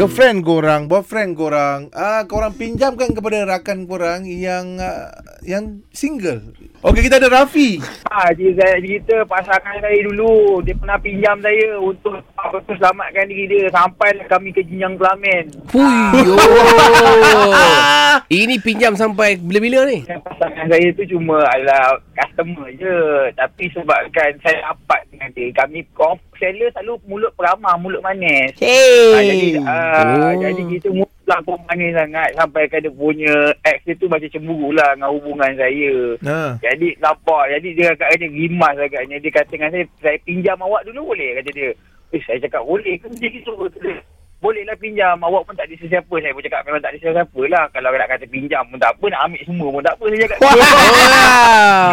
Girlfriend korang, boyfriend korang, ah korang pinjamkan kepada rakan korang yang uh, yang single. Okey, kita ada Rafi. Ha, dia saya cerita pasangan saya dulu. Dia pernah pinjam saya untuk apa tu selamatkan diri dia. Sampai kami ke jenjang kelamin. Puyo. Ini pinjam sampai bila-bila ni? Pasangan saya tu cuma adalah customer je. Tapi sebabkan saya rapat dia. Kami seller selalu mulut peramah, mulut manis. Ha, jadi, Oh. uh, jadi kita mula pun manis sangat. Sampai kan dia punya ex dia tu macam cemburu lah dengan hubungan saya. Ha. Jadi nampak Jadi dia agaknya rimas agaknya Dia kata dengan saya Saya pinjam awak dulu boleh Kata dia Eh saya cakap boleh ke macam gitu dia boleh lah pinjam Awak pun tak ada sesiapa Saya pun cakap memang tak ada sesiapa lah Kalau nak kata pinjam pun tak apa Nak ambil semua pun tak apa Saya cakap Wow.